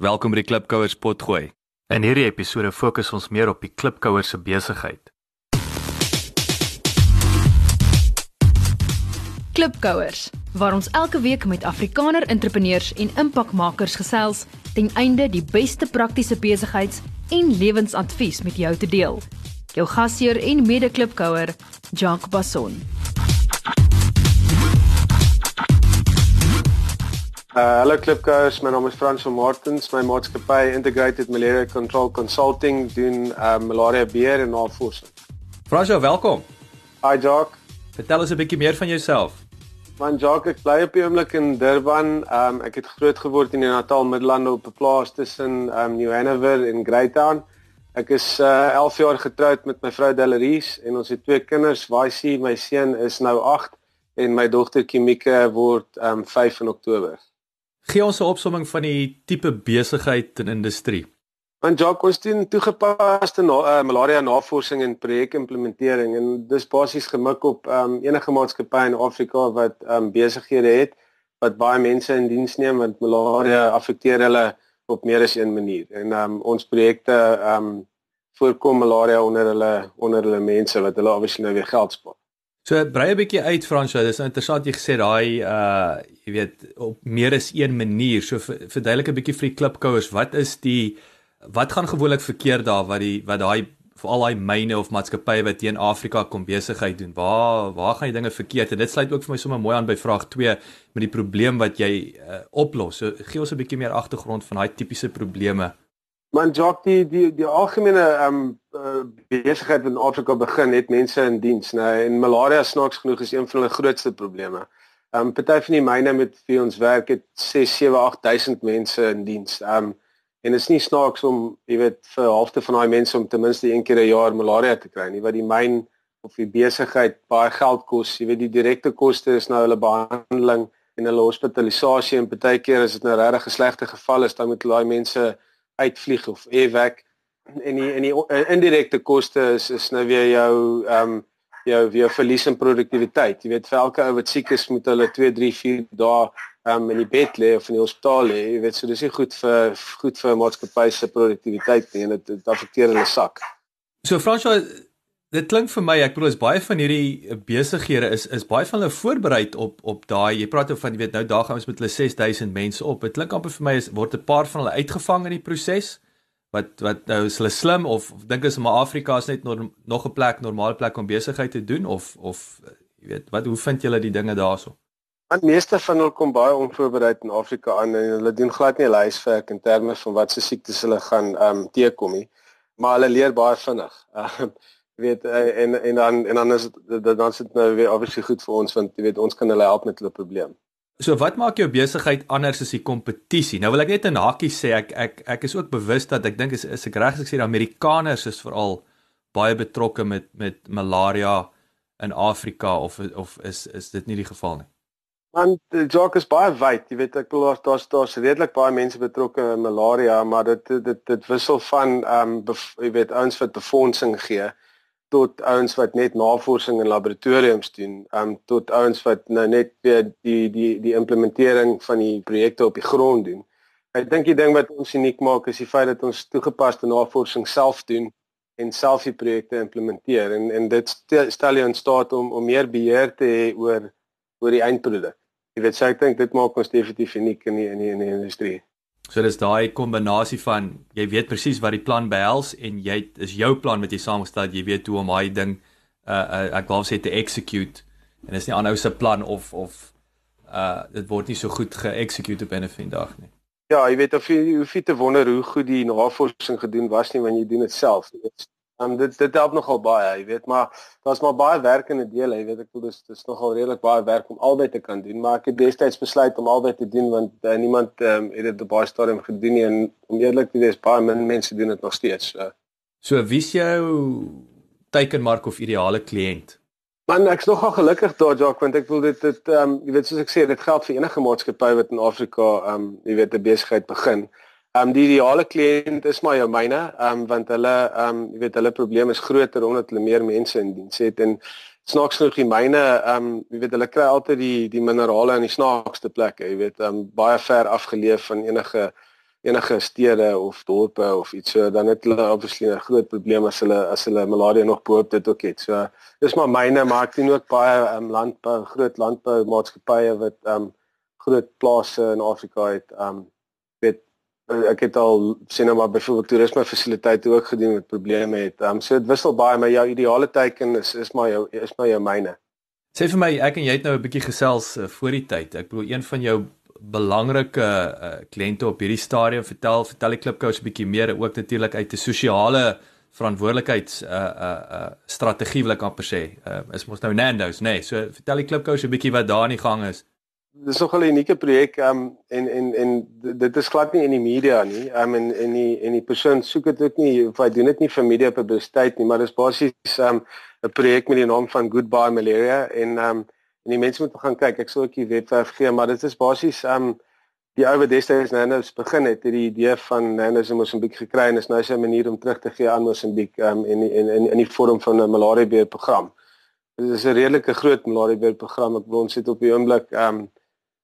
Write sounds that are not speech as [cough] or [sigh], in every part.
Welkom by die Klipkouers potgooi. In hierdie episode fokus ons meer op die Klipkouers se besigheid. Klipkouers, waar ons elke week met Afrikaner entrepreneurs en impakmakers gesels ten einde die beste praktiese besigheids- en lewensadvies met jou te deel. Jou gasheer en mede-klipkouer, Jacques Basson. Uh hallo Klipkous, my naam is Frans van Martens. My maatskappy Integrated Malaria Control Consulting doen uh malaria beheer en navorsing. Fransjo, welkom. Hi Jock. Vertel ons 'n bietjie meer van jouself. Man Jock, ek bly op die oomblik in Durban. Um ek het groot geword in die Natal Middelland op 'n plaas tussen um New Hanover en Greytown. Ek is uh 11 jaar getroud met my vrou Delaries en ons het twee kinders. Waisie, my seun is nou 8 en my dogter Kimike word um 5 in Oktober. Gee ons 'n opsomming van die tipe besigheid en industrie. Want Jacques doen toegepaste na, uh, malaria navorsing en projekimplementering en dis basies gemik op um, enige maatskappy in Afrika wat um, besighede het wat baie mense in diens neem want malaria affekteer hulle op meer as een manier. En um, ons projekte um, voorkom malaria onder hulle onder hulle mense wat hulle obviously nou weer geld spaar. So brei 'n bietjie uit Fransjo, dis nou interessant jy gesê daai uh jy weet op meer as een manier. So verduidelik 'n bietjie vir die klipkouers, wat is die wat gaan gewoonlik verkeerd daar wat die wat daai vir al daai myne of maatskappye wat teen Afrika kom besigheid doen. Waar waar gaan jy dinge verkeerd? En dit sluit ook vir my sommer mooi aan by vraag 2 met die probleem wat jy uh, oplos. So gee ons 'n bietjie meer agtergrond van daai tipiese probleme Man Jock die die die algemene ehm um, uh, besigheid in Afrika begin het mense in diens, nou en malaria snaaks genoeg is een van hulle grootste probleme. Ehm um, party van die myne met wie ons werk het 6 7 8000 mense in diens. Ehm um, en dit is nie snaaks om, jy weet, vir halfte van daai mense om ten minste een keer 'n jaar malaria te kry nie, wat die myn of die besigheid baie geld kos. Jy weet die direkte koste is nou hulle behandeling en hulle hospitalisasie en partykeer as dit nou regtig 'n slegte geval is, dan moet daai mense uitvlieg of evac en die en die indirekte koste is is nou weer jou ehm um, jou weer verlies in produktiwiteit. Jy weet vir elke ou wat siek is moet hulle 2, 3, 4 dae ehm um, in die bed lê of in die hospitaal lê. Jy weet so dis nie goed vir goed vir maatskappy se produktiwiteit nie en dit affekteer hulle sak. So Fransjo Dit klink vir my, ek bedoel is baie van hierdie besighede is is baie van hulle voorberei op op daai jy praat oor van jy weet nou daar gaan ons met hulle 6000 mense op. Dit klink amper vir my is word 'n paar van hulle uitgevang in die proses. Wat wat nou is hulle slim of, dink is maar Afrika is net nog nog 'n plek, normale plek om besigheid te doen of of jy weet, wat hoe vind julle die dinge daarso? Want meeste van hulle kom baie onvoorbereid in Afrika aan en hulle doen glad nie hulle huiswerk in terme van wat se siektes hulle gaan ehm um, teekom nie. Maar hulle leer baie vinnig. Um, weet eh, en en dan en dan is dit dan sit nou weer obviously goed vir ons want jy weet ons kan hulle help met hulle probleem. So wat maak jou besigheid anders as die kompetisie? Nou wil ek net in hakies sê ek ek ek is ook bewus dat ek dink is is ek reg as ek sê die Amerikaners is veral baie betrokke met met malaria in Afrika of of is is dit nie die geval nie? Want die joke is baie wyd, jy weet ek bedoel daar's daar's redelik baie mense betrokke in malaria, maar dit dit dit wissel van ehm um, jy weet ouens wat befondsing gee tot ouens wat net navorsing in laboratoriums doen, um tot ouens wat nou net weer die die die implementering van die projekte op die grond doen. Ek dink die ding wat ons uniek maak is die feit dat ons toegepaste navorsing self doen en self die projekte implementeer en en dit stel jou in staat om om meer beheer te hê oor oor die eindproduk. Jy weet, so ek dink dit maak ons definitief uniek in die in die, in die industrie. So dis daai kombinasie van jy weet presies wat die plan behels en jy is jou plan wat jy saamgestel het, jy weet hoe om daai ding uh, uh ek wou sê te execute en dis nie aanhou se plan of of uh dit word nie so goed ge-execute op 'n vandag nie. Ja, jy weet of jy hoef nie te wonder hoe goed die navorsing gedoen was nie wanneer jy doen dit self. Jy weet Um, dit dit help nogal baie, jy weet, maar daar's maar baie werk in die deel, jy weet ek voel dis dis nogal redelik baie werk om albei te kan doen, maar ek het destyds besluit om albei te doen want uh, niemand um, het dit op baie stadium gedoen nie en om eerlik te wees, baie min mense doen dit nog steeds. So, so wie's jou teikenmark of ideale kliënt? Man, ek's nogal gelukkig daar, Jacques, want ek voel dit dit ehm um, jy weet soos ek sê, dit geld vir enige maatskappy wat in Afrika ehm um, jy weet 'n besigheid begin. Ehm um, die ideale kliënt is maar jou myne, ehm um, want hulle ehm um, jy weet hulle probleem is groter omdat hulle meer mense in diens het en snaaks genoeg die myne ehm um, jy weet hulle kry altyd die die minerale in die snaakste plekke, jy weet ehm um, baie ver afgeleef van enige enige stede of dorpe of iets so dan het hulle obviously 'n groot probleem as hulle as hulle malaria nog bo op dit ook het. So dis maar myne maar ek sien ook baie um, landbou groot landbou maatskappye wat um groot plase in Afrika het. Um weet ek het al sien nou maar byvoorbeeld toerisme fasiliteite ook gedoen met probleme het. Um so dit wissel baie maar jou ideale teiken is is maar jou is maar jou myne. Sê vir my ek en jy het nou 'n bietjie gesels uh, voor die tyd. Ek bedoel een van jou belangrike uh, kliënte op hierdie stadium vertel vertel die klipkous 'n bietjie meer ook natuurlik uit 'n sosiale verantwoordelikheids uh uh uh strategie wil ek amper sê. Uh is mos nou Nando's, nê. Nee. So vertel die klipkous 'n bietjie wat daar aan die gang is. Dis nog 'n unieke projek um en en en dit is glad nie in die media nie. Um en en die en die persoon soek dit ook nie of hy doen dit nie vir media publisiteit nie, maar dis basies um 'n projek met die naam van Goodbye Malaria en um en die mense moet gaan kyk. Ek sal ook die webwerf gee, maar dit is basies um die ou destyds Nanos begin het, het die idee van Nanos in Mosambiek gekry en is nou sy manier om terug te gee aan Mosambiek um en in in in die vorm van 'n malaria beheer program. Dit is 'n redelike groot malaria beheer program. Ek bedoel ons het op die oomblik um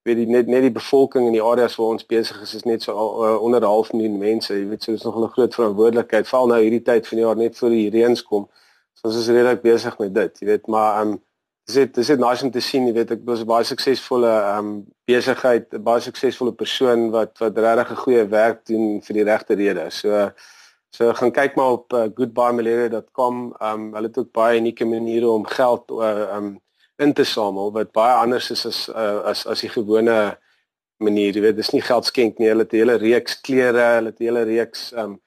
weet die net net die bevolking in die areas waar ons besig is is net so uh, onder half miljoen mense. Jy weet so dis nog 'n groot verantwoordelikheid val nou hierdie tyd van die jaar net voor die reëns kom. So ons is redelik besig met dit, jy weet, maar um dis dit dis dit nice om te sien, jy weet ek was 'n baie suksesvolle um besigheid, 'n baie suksesvolle persoon wat wat regtig 'n goeie werk doen vir die regte redes. So so gaan kyk maar op uh, goodbyemalaria.com. Um hulle het ook baie unieke maniere om geld uh, um in te samel wat baie anders is as uh, as as die gewone manier. Jy weet, dis nie geld skenk nie. Hulle het 'n hele reeks klere, hulle het 'n hele reeks um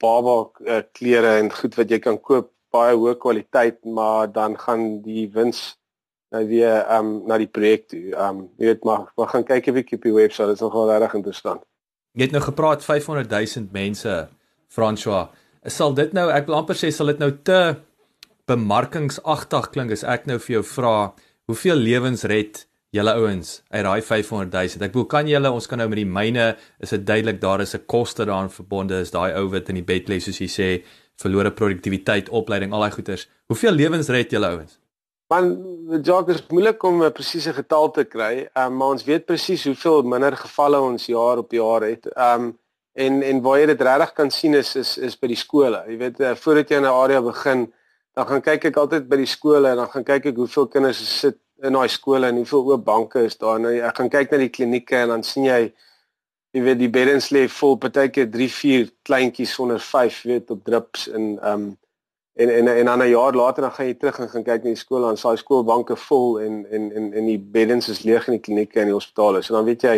baba uh, klere en goed wat jy kan koop baie hoë kwaliteit, maar dan gaan die wins nou weer um, na die projek toe. Um, jy weet maar, maar gaan kyk 'n bietjie op die webwerf, dit is nogal regtig interessant. Jy het nou gepraat 500 000 mense, François. Sal dit nou, ek wil amper sê sal dit nou te bemarkingsagtig klink as ek nou vir jou vra, hoeveel lewens red julle ouens uit daai 500 000? Ek bedoel, kan julle ons kan nou met die myne, is dit duidelik daar is 'n koste daaraan verbonde, is daai ou wat in die bed lê soos jy sê, verlore produktiwiteit, opleiding, al daai goeters. Hoeveel lewens red julle ouens? Man, dit is moeilik om 'n presiese getal te kry, um, maar ons weet presies hoeveel minder gevalle ons jaar op jaar het. Um en en waar jy dit regtig kan sien is is is by die skole. Jy weet, uh, voordat jy in 'n area begin, dan gaan kyk ek altyd by die skole en dan gaan kyk ek hoeveel kinders sit in daai skole en hoeveel oop banke is daar. Nou ek gaan kyk na die klinieke en dan sien jy jy weet die beddens lê vol, partykeer 3, 4 kleintjies sonder 5, weet op drips en um en en en dan 'n jaar later dan gaan jy terug en gaan kyk na die skool en saai skoolbanke vol en en en en die beddens is leeg in die klinieke en die hospitale. So dan weet jy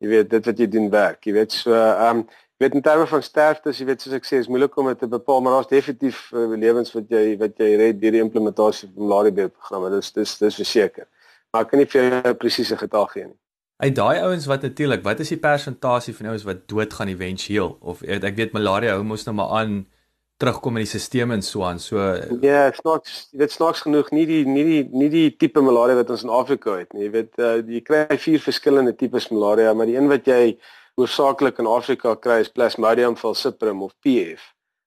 jy weet dit wat jy doen werk. Jy weet so ehm um, jy weet in terme van sterftes, jy weet soos ek sê is moeilik om dit te bepaal, maar daar's definitief uh, lewens wat jy wat jy red deur die implementasie van malaria programme. Dis dis dis verseker. Maar ek kan nie vir jou 'n presiese getal gee nie. Uit daai ouens wat natuurlik, wat is die persentasie van ouens wat doodgaan éventueel of ek weet malaria hou mos nou maar aan terugkom in die stelsel en so aan. So Ja, snaaks, jy weet snaaks genoeg nie die nie die nie die tipe malaria wat ons in Afrika het nie. Jy weet uh, jy kry vier verskillende tipes malaria, maar die een wat jy hoofsaaklik in Afrika kry is Plasmodium falciparum of PF.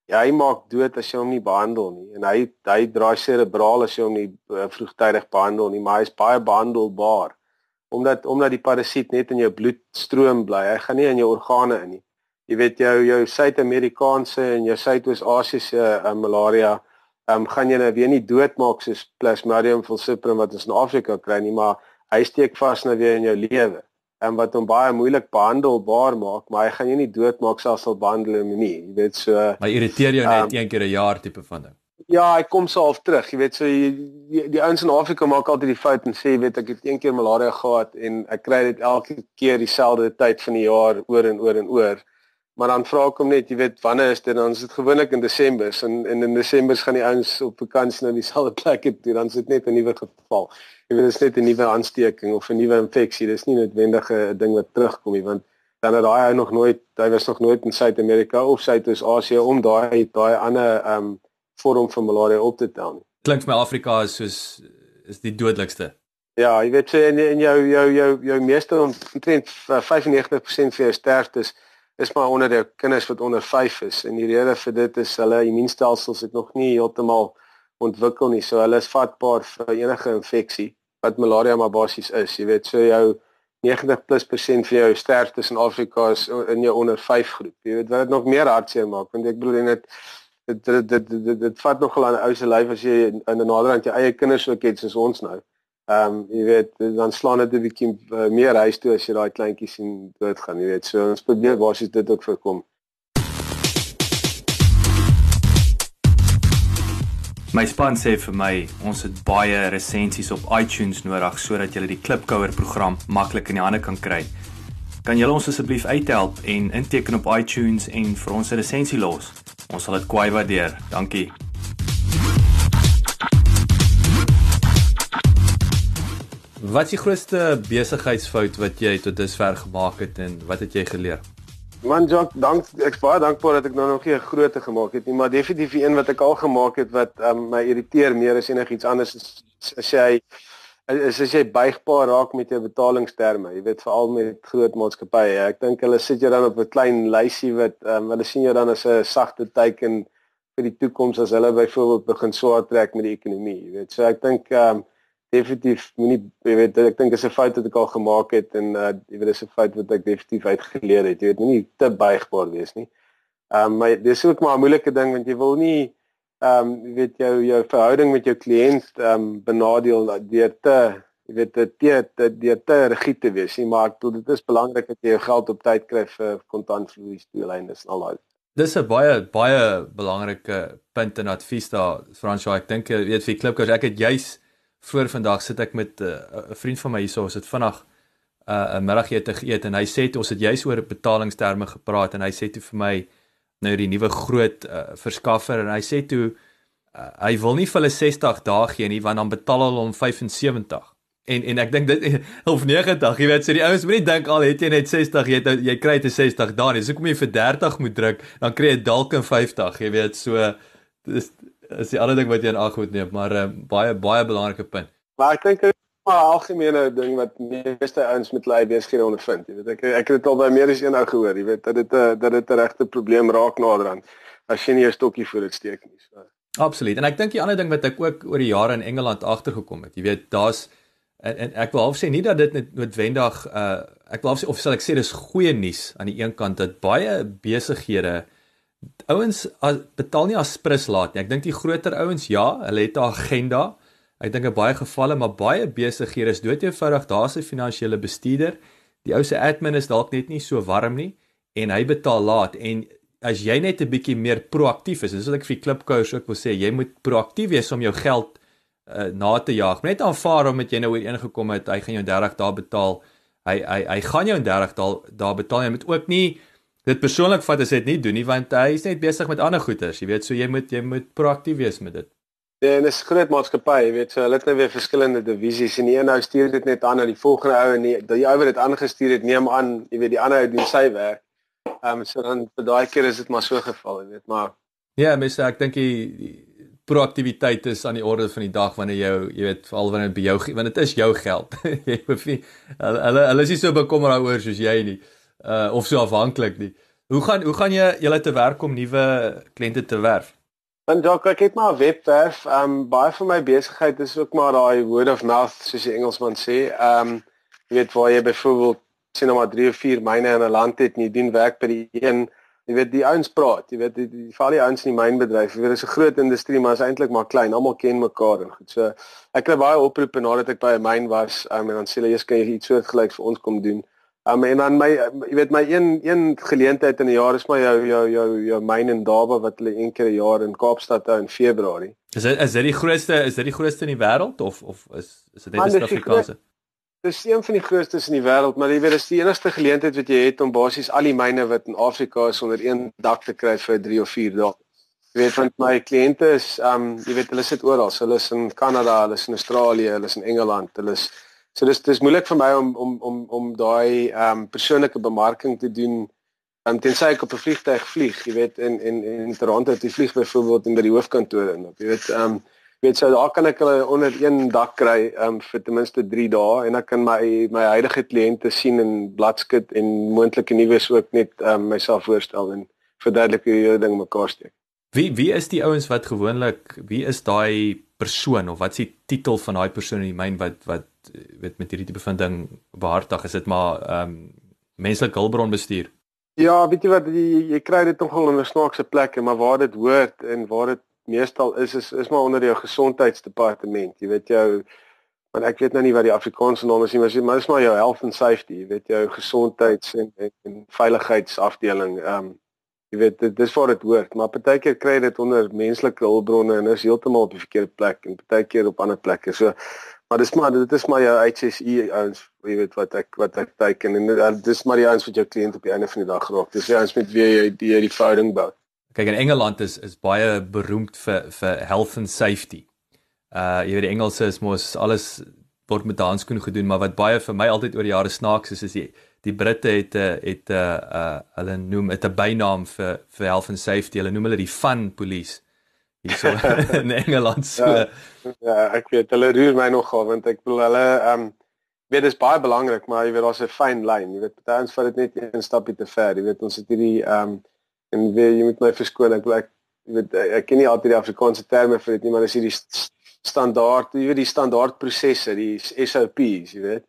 Ja, hy maak dood as jy hom nie behandel nie en hy hy draai serebraal as jy hom nie uh, vroegtydig behandel nie, maar hy is baie behandelbaar omdat omdat die parasiet net in jou bloed stroom bly. Hy gaan nie in jou organe in nie jy weet jou jou Suid-Amerikaanse en jou Suidoos-Asiëse uh, malaria ehm um, gaan jy nou weer nie doodmaak soos Plasmodium falciparum wat ons in Afrika kry nie, maar hy steek vas nou weer in jou lewe. En wat hom baie moeilik behandelbaar maak, maar hy gaan jy nie doodmaak selfs al behandel hom nie. Jy weet so Maar irriteer jou net um, een keer 'n jaar tipe van ding. Ja, hy kom so half terug. Jy weet so die die, die ouens in Afrika maak altyd die fout en sê weet ek het een keer malaria gehad en ek kry dit elke keer dieselfde tyd van die jaar oor en oor en oor. Maar dan vra ek hom net, jy weet, wanneer is dit? Dan is dit gewoonlik in Desember en, en in Desember gaan die ouens op vakansie na dieselfde [laughs] plek toe, dan is dit net 'n nuwe geval. Jy weet, dit is net 'n nuwe aansteking of 'n nuwe infeksie. Dis nie noodwendig 'n ding wat terugkom nie, want dan het daai ou nog nooit, hy was nog nooit in Suid-Amerika of Suidoos-Asië om daai daai ander ehm um, vorm van malaria op te tel. Klink vir my Afrika is soos is die dodelikste. Ja, jy weet, so in, in jou jou jou jou meeste omtrent 95% van jou sterftes is maar onder die kinders wat onder 5 is en die rede vir dit is hulle immuunstelsels het nog nie heeltemal ontwikkel nie. So hulle is vatbaar vir enige infeksie wat malaria maar basies is. Jy weet, so jou 90 plus persent van jou sterftes in Afrika is in jou onder 5 groep. Jy weet wat dit nog meer hartseer maak want ek bedoel net dit dit dit dit, dit, dit vat nogal aan 'n ou se lyf as jy in 'n naderhand jou eie kinders ook het soos ons nou. Ehm um, jy weet dan slaan dit 'n bietjie uh, meer huis toe as jy daai kleintjies sien doodgaan, jy weet. So ons probeer basies dit ook voorkom. My span sê vir my ons het baie resensies op iTunes nodig sodat jy die Klipkouer program maklik in die hande kan kry. Kan julle ons asseblief uithelp en inteken op iTunes en vir ons 'n resensie los? Ons sal dit kwai waardeer. Dankie. Wat is die grootste besigheidsfout wat jy tot dusver gemaak het en wat het jy geleer? Man Jock, dank ek is baie dankbaar dat ek nou nog nie 'n grootte gemaak het nie, maar definitief een wat ek al gemaak het wat um, my irriteer meer as enigiets anders is as jy is as jy buigbaar raak met jou betalingsterme. Jy weet veral met groot maatskappye. Ek dink hulle sit jou dan op 'n klein lysie wat um, hulle sien jou dan as 'n sagte teken vir die toekoms as hulle byvoorbeeld begin swaar trek met die ekonomie. Jy weet, so ek dink um, definitief moenie jy weet ek dink dis 'n fout wat ek al gemaak het en uh, jy weet dis 'n fout wat ek definitief uitgeleer het. Jy weet moenie te buigbaar wees nie. Ehm um, maar dis ook maar 'n moeilike ding want jy wil nie ehm um, jy weet jou jou verhouding met jou kliënt ehm um, benadeel deur te jy weet dit te deur te rigied te wees nie. Maar ek bedoel dit is belangrik dat jy jou geld op tyd kry vir kontantvloeistoe toelaindes en al daai. Dis 'n baie baie belangrike punt en advies daar Fransjo. Ek dink jy weet vir klipkers ek het juis voor vandag sit ek met eh, 'n uh, vriend van my hierso, ons het vinnig 'n uh, middagete geëet en hy sê toe ons het juis oor betalingsterme gepraat en hy sê toe vir my nou die nuwe groot uh, verskaffer en hy sê toe uh, hy wil nie vir hulle 60 dae gee nie want dan betaal hulle hom 75 en en ek dink dit [laughs] of 90 jy weet so die ouens moet nie dink al het jy net 60 jy het, jy kry dit 60 dae nie. So kom jy vir 30 moet druk dan kry jy dalk 'n 50 jy weet so dis is die ander ding wat jy in ag moet neem, maar uh, baie baie belangrike punt. Maar ek dink 'n algemene ding wat meeste ouens met hulle besighede ondervind, jy weet ek ek het dit al by meer as een ou gehoor, jy weet dat dit 'n eh, dat dit 'n regte probleem raak naderhand as jy nie 'n stokkie voor dit steek nie. So. Absoluut. En ek dink die ander ding wat ek ook oor die jare in Engeland agtergekom het, jy weet, daar's en, en ek wil half sê nie dat dit net noodwendig uh ek wil half sê of sal ek sê dis goeie nuus aan die een kant dat baie besighede ouens betaal nie as prins laat nie. Ek dink die groter ouens ja, hulle het 'n agenda. Ek dink in baie gevalle maar baie besighede is dood eenvoudig daar's 'n finansiële bestuurder. Die ou se admin is dalk net nie so warm nie en hy betaal laat en as jy net 'n bietjie meer proaktief is, dis wat ek vir klipkouers ook wil sê, jy moet proaktief wees om jou geld uh, na te jaag. Net aanvaar omdat jy nou ooreengekom het hy gaan jou 30 dae betaal. Hy hy hy gaan jou 30 dae daar betaal. Jy moet ook nie dit persoonlik vat as hy dit nie doen nie want hy is net besig met ander goeders, jy weet, so jy moet jy moet proaktief wees met dit. Ja, en 'n groot maatskappy, jy weet, so hulle het nou weer verskillende divisies en die een ou stuur dit net aan na die volgende ou en die die ou wat dit aangestuur het, neem aan, jy weet, die ander ou doen sy werk. Ehm um, so dan vir daai keer is dit maar so geval, jy weet, maar Ja, mens ek dink die proaktiwiteit is aan die orde van die dag wanneer jy jy weet veral wanneer dit by jou want dit is jou geld. [laughs] jy hoef nie hulle hulle is nie so bekommerd daaroor soos jy nie uh of so afhanklik nie. Hoe gaan hoe gaan jy julle te werk om nuwe kliënte te werf? Want ja, ek het maar 'n webwerf. Um baie van my besigheid is ook maar daai word of mouth soos die Engelsman sê. Um jy weet waar jy byvoorbeeld sien nou maar 3 of 4 myne in 'n land het en jy doen werk by die een Jy weet die ouens praat, jy weet die die val die ouens in die mynbedryf. Jy weet dit is 'n groot industrie, maar is eintlik maar klein. Almal ken mekaar en goed. So ek kry baie oproepe nadat ek by 'n myn was, um, en dan sê hulle eers kan jy iets soortgelyks vir ons kom doen. Um, en dan my jy weet my een een geleentheid in 'n jaar is maar jou jou jou jou myn in Daba wat hulle een keer 'n jaar in Kaapstad hou in Februarie. Is dit is dit die grootste is dit die grootste in die wêreld of of is is dit net 'n Suid-Afrikaanse? Dis een van die grootstes in die wêreld, maar jy weet dis die enigste geleentheid wat jy het om basies al die myne wat in Afrika is onder een dak te kry vir 3 of 4 dae. Jy weet want my kliënte is um jy weet hulle sit oral, hulle is in Kanada, hulle is in Australië, hulle is in Engeland, hulle is So dis dis moeilik vir my om om om om daai ehm um, persoonlike bemarking te doen um, tensy ek op 'n vliegtyg vlieg, jy weet in in in Toronto te vlieg byvoorbeeld in by die hoofkantoor en op jy weet ehm um, weet so daar kan ek hulle onder een dak kry um, vir ten minste 3 dae en ek kan my my huidige kliënte sien en bladskit en moontlike nuus ook net um, myself voorstel en verduidelik hoe jy ding mekaar steek. Wie wie is die ouens wat gewoonlik wie is daai persoon of wat is die titel van daai persoon in die myn wat wat weet met hierdie tipe van ding behartig is dit maar ehm um, menslike hulpbron bestuur Ja, weet jy wat jy, jy kry dit nogal in 'n snaakse plekke, maar waar dit hoort en waar dit meestal is is is maar onder jou gesondheidsdepartement. Jy weet jou want ek weet nou nie wat die Afrikaanse naam is nie, maar dit is maar jou health and safety, jy weet jou gesondheids en en, en veiligheidsafdeling. Ehm um, jy weet dit dis waar dit hoort, maar partykeer kry dit onder menslike hulpbronne en is heeltemal op die verkeerde plek en partykeer op ander plekke. So maar dis maar dit is maar jou HSE ouens, jy weet wat ek wat ek teken en dit dis maar die ouens wat jou kliënt op die einde van die dag raak. Dis die ouens met wie jy die die verhouding bou. Kyk in Engeland is is baie beroemd vir vir health and safety. Uh jy weet die Engelse is mos alles word met handskoene gedoen, maar wat baie vir my altyd oor die jare snaaks is is die die Britte het 'n uh, het 'n uh, uh, hulle noem dit 'n bynaam vir vir health and safety. Hulle noem hulle die fun police. Hierso [laughs] in Engeland so. Ja, ja, ek weet hulle roer my nogal want ek bedoel hulle ehm um, weet dis baie belangrik, maar jy weet daar's 'n fyn lyn. Jy weet party ons vat dit net een stapie te ver. Jy weet ons het hierdie ehm um, en weet jy moet my verskoon ek ek weet ek ken nie altyd die Afrikaanse terme vir dit nie maar dis hierdie standaard jy weet die standaard prosesse die SOPs jy weet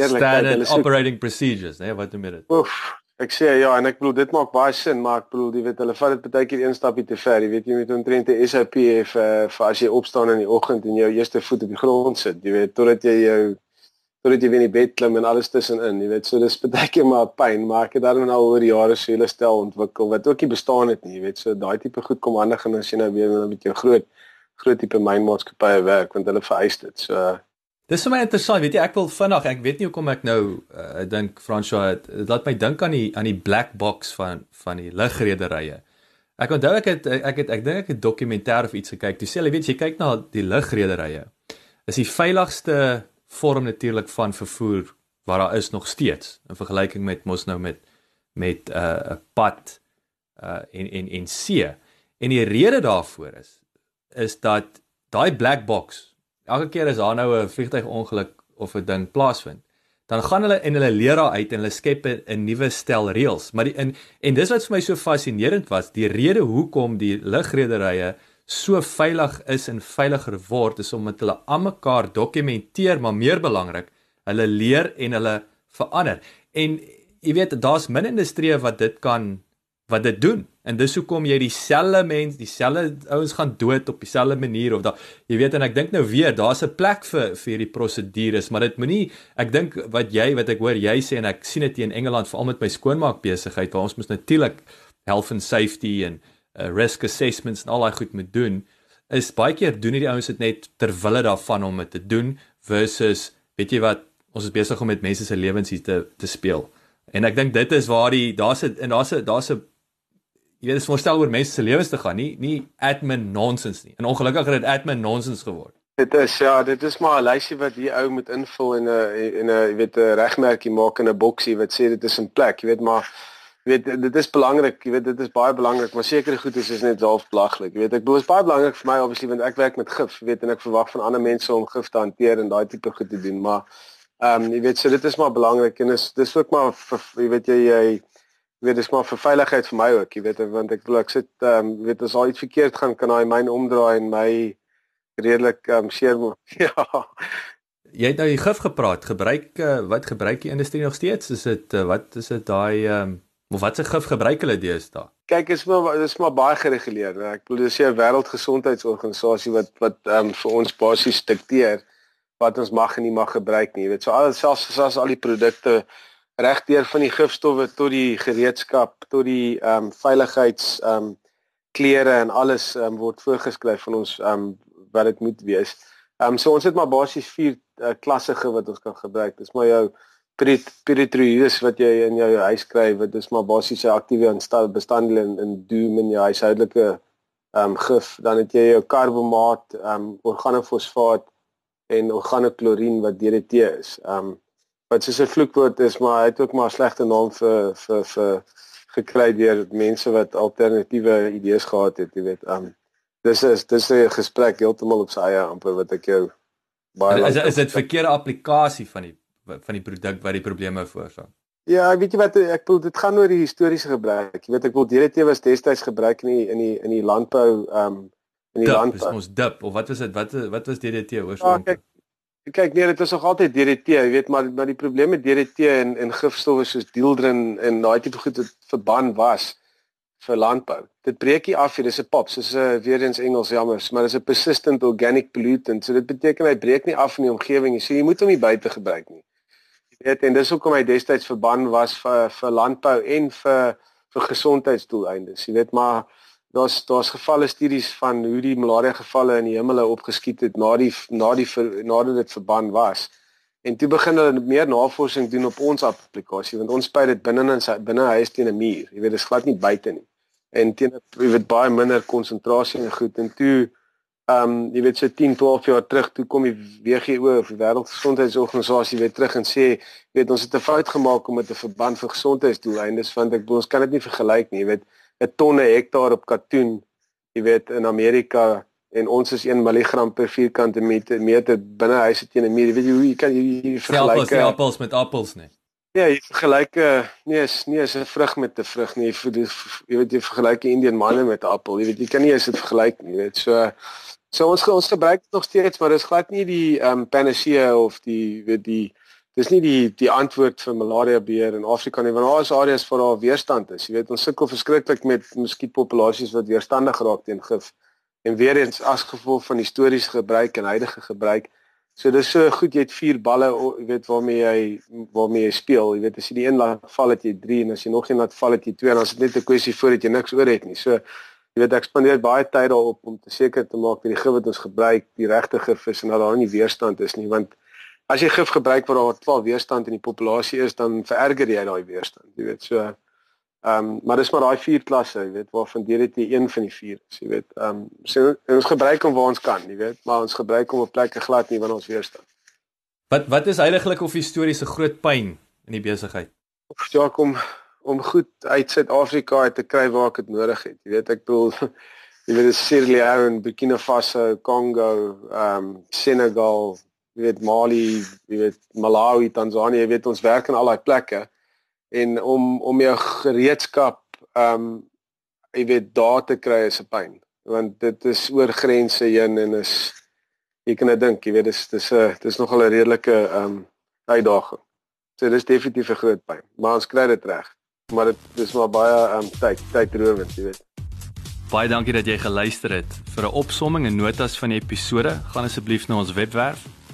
eerlikheid hulle operating procedures nee wat noem jy dit? Oef, ek sê ja en ek bedoel dit maak baie sin maar ek bedoel jy weet hulle vat dit baie keer een stapie te ver. Jy weet jy moet omtrent 'n SOP hê vir, vir as jy opstaan in die oggend en jou eerste voet op die grond sit jy weet totdat jy jou totdat jy weer in die bed klim en alles tussenin, jy weet, so dis baie keer maar pyn, maar ek het daarin al oor jare so 'n hele stel ontwikkel wat ook nie bestaan het nie, jy weet, so daai tipe goed kom handig en as jy nou weer met jou groot groot tipe mynmaatskappye werk want hulle vereis dit. So Dis vir my interessant, weet jy, ek wil vinnig, ek weet nie hoekom ek nou uh, dink François dit laat my dink aan die aan die black box van van die lugrederye. Ek onthou ek het ek het ek dink ek het 'n dokumentêr of iets gekyk. Jy sê jy weet jy kyk na die lugrederye. Is die veiligste vorm natuurlik van vervoer waar daar is nog steeds in vergelyking met mos nou met met 'n uh, pad uh en en en see. En die rede daarvoor is is dat daai black box elke keer as daar nou 'n vliegtuigongeluk of 'n ding plaasvind, dan gaan hulle en hulle leer daar uit en hulle skep 'n nuwe stel reëls. Maar die in en dis wat vir my so fascinerend was, die rede hoekom die lugrederye so veilig is en veiliger word is omdat hulle almekaar dokumenteer, maar meer belangrik, hulle leer en hulle verander. En jy weet, daar's min industrieë wat dit kan wat dit doen. En dis hoekom jy dieselfde mens, dieselfde ouens gaan dood op dieselfde manier of da jy weet en ek dink nou weer, daar's 'n plek vir vir hierdie prosedures, maar dit moenie ek dink wat jy wat ek hoor jy sê en ek sien dit in Engeland veral met my skoonmaak besigheid waar ons moet natuurlik health and safety en uh, risk assessments en al daai goed moet doen is baie keer doen hierdie ouens dit net ter wille daarvan om dit te doen versus weet jy wat ons is besig om met mense se lewens hier te te speel en ek dink dit is waar die daar's 'n en daar's 'n daar's 'n jy weet dit is voorstel oor mense se lewens te gaan nie nie admin nonsens nie en ongelukkig het dit admin nonsens geword Dit is ja, dit is maar 'n lysie wat die ou moet invul en 'n en 'n jy weet 'n regmerkie maak in 'n boksie wat sê dit is in plek, jy weet maar Jy weet dit is belangrik, jy weet dit is baie belangrik, maar sekere goed is is net half belaglik. Jy weet ek bedoel is baie belangrik vir my obviously want ek werk met gif, jy weet en ek verwag van ander mense om gif te hanteer en daai tipe goed te doen, maar ehm um, jy weet so dit is maar belangrik en is dis ook maar vir, jy weet jy jy jy weet dis maar vir veiligheid vir my ook, jy weet want ek bedoel ek sit ehm um, weet as al iets verkeerd gaan kan daai myn omdraai en my redelik ehm um, seer [laughs] ja. Jy het nou die gif gepraat. Gebruik uh, wat gebruik die industrie nog steeds? Is dit uh, wat is dit daai ehm um, Maar wat se gif gebruik hulle deesdae? Kyk, is maar dis maar baie gereguleer. Ek bedoel dis 'n wêreldgesondheidsorganisasie wat wat ehm um, vir ons basies dikteer wat ons mag en nie mag gebruik nie. Jy weet, so al selfs selfs al die produkte regdeur van die gifstowwe tot die gereedskap tot die ehm um, veiligheids ehm um, klere en alles ehm um, word voorgeskryf van ons ehm um, wat dit moet wees. Ehm um, so ons het maar basies vier uh, klasse wat ons kan gebruik. Dis maar jou piritrius wat jy in jou huis kry wat is maar basiese aktiewe bestanddele in in doom in jou huishoudelike ehm um, gif dan het jy jou karbomaat ehm um, organofosfaat en organoklorien wat DDT is. Ehm um, wat soos 'n vloekwoord is maar hy het ook maar 'n slegte naam vir vir vir gekry deur mense wat alternatiewe idees gehad het, jy weet. Um, dis is dis 'n gesprek heeltemal op sy eie amper wat ek jou baie is, is dit verkeerde applikasie van die van die produk wat die probleme veroorsaak. Ja, weet jy wat ek bedoel dit gaan oor die historiese gebruik. Jy weet ek wil DDT was destyds gebruik in die in die in die landbou um, in die land. Dis ons dip of wat was dit? Wat wat was DDT oorspronklik? Ja, kyk, kyk nee, dit is nog altyd DDT, jy weet, maar maar die probleem met DDT en en gifstowwe soos dieldrin en daai tipe goed wat verban was vir landbou. Dit breek nie af hier, dis 'n pop, soos 'n uh, weer eens Engels jammer, maar dis 'n persistent organic pollutant. So dit beteken hy breek nie af in die omgewing nie. So jy moet hom nie buite gebruik nie. Jy weet, en dis hoekom hy destyds verban was vir vir landbou en vir vir gesondheidsdoeleindes. Jy weet, maar daar's daar's gevalle studies van hoe die malaria gevalle in die hemele opgeskiet het na die na die nadat dit verban was. En toe begin hulle meer navorsing doen op ons applikasie want ons spuit dit binne in binne huis teen 'n muur. Jy weet, dit is glad nie buite nie en teen jy weet baie minder konsentrasie en goed en toe ehm um, jy weet so 10 12 jaar terug toe kom die WHO of die Wêreldgesondheidsorganisasie weer terug en sê jy weet ons het 'n fout gemaak om met 'n verband vir gesondheidsdoeleindes want ek ons kan dit nie vergelyk nie jy weet 'n tonne hektaar op katoen jy weet in Amerika en ons is 1 mg per vierkante meter meter binne huise teen 'n muur jy weet hoe jy kan jy vergelyk appels met appels nie Ja, jy vergelyk nee, is nie is 'n vrug met 'n vrug nie. Jy, jy weet jy vergelyk 'n Indian manne met 'n appel. Jy weet jy kan nie eens dit vergelyk nie, weet. So so ons ons gebruik dit nog steeds, maar dis glad nie die ehm um, panacea of die weet die dis nie die die antwoord vir malaria beheer in Afrika nie. Want daar is areas waar daar weerstand is. Jy weet ons sukkel verskriklik met muskietpopulasies wat weerstandig raak teen gif. En weer eens as gevolg van historiese gebruik en huidige gebruik So dis so goed jy het vier balle, jy weet waarmee jy waarmee jy speel. Jy weet as jy die een laat val het jy 3 en as jy nog een laat val het jy 2 en dan is dit net 'n kwessie voordat jy niks oor het nie. So jy weet ek spandeer baie tyd daarop om te seker te maak dat die gif wat ons gebruik die regte gif is en dat daar nie weerstand is nie want as jy gif gebruik waar daar 12 weerstand in die populasie is dan vererger jy daai weerstand. Jy weet so Ehm um, maar dis maar daai vier klasse, jy weet, waarvan DDT een van die vier is, jy weet. Ehm um, so ons gebruik hom waar ons kan, jy weet, maar ons gebruik hom op plekke glad nie wanneer ons weerstand. Wat wat is heiliglik of historiese groot pyn in die besigheid? Ja, kom om goed uit Suid-Afrika uit te kry waar ek dit nodig het. Jy weet, ek bedoel [laughs] jy weet Sierra Leone, Burkina Faso, Congo, ehm um, Senegal, jy weet Mali, jy weet Malawi, Tansanië, jy weet ons werk in al daai plekke en om om jou gereedskap ehm um, jy weet daar te kry is 'n pyn want dit is oor grense heen en is jy kan dit dink jy weet dis dis 'n dis nogal 'n redelike ehm um, uitdaging. So dis definitief 'n groot pyn, maar ons kry dit reg. Maar dit dis maar baie ehm um, tyd tydrowend, jy weet. Baie dankie dat jy geluister het. Vir 'n opsomming en notas van die episode, gaan asseblief na ons webwerf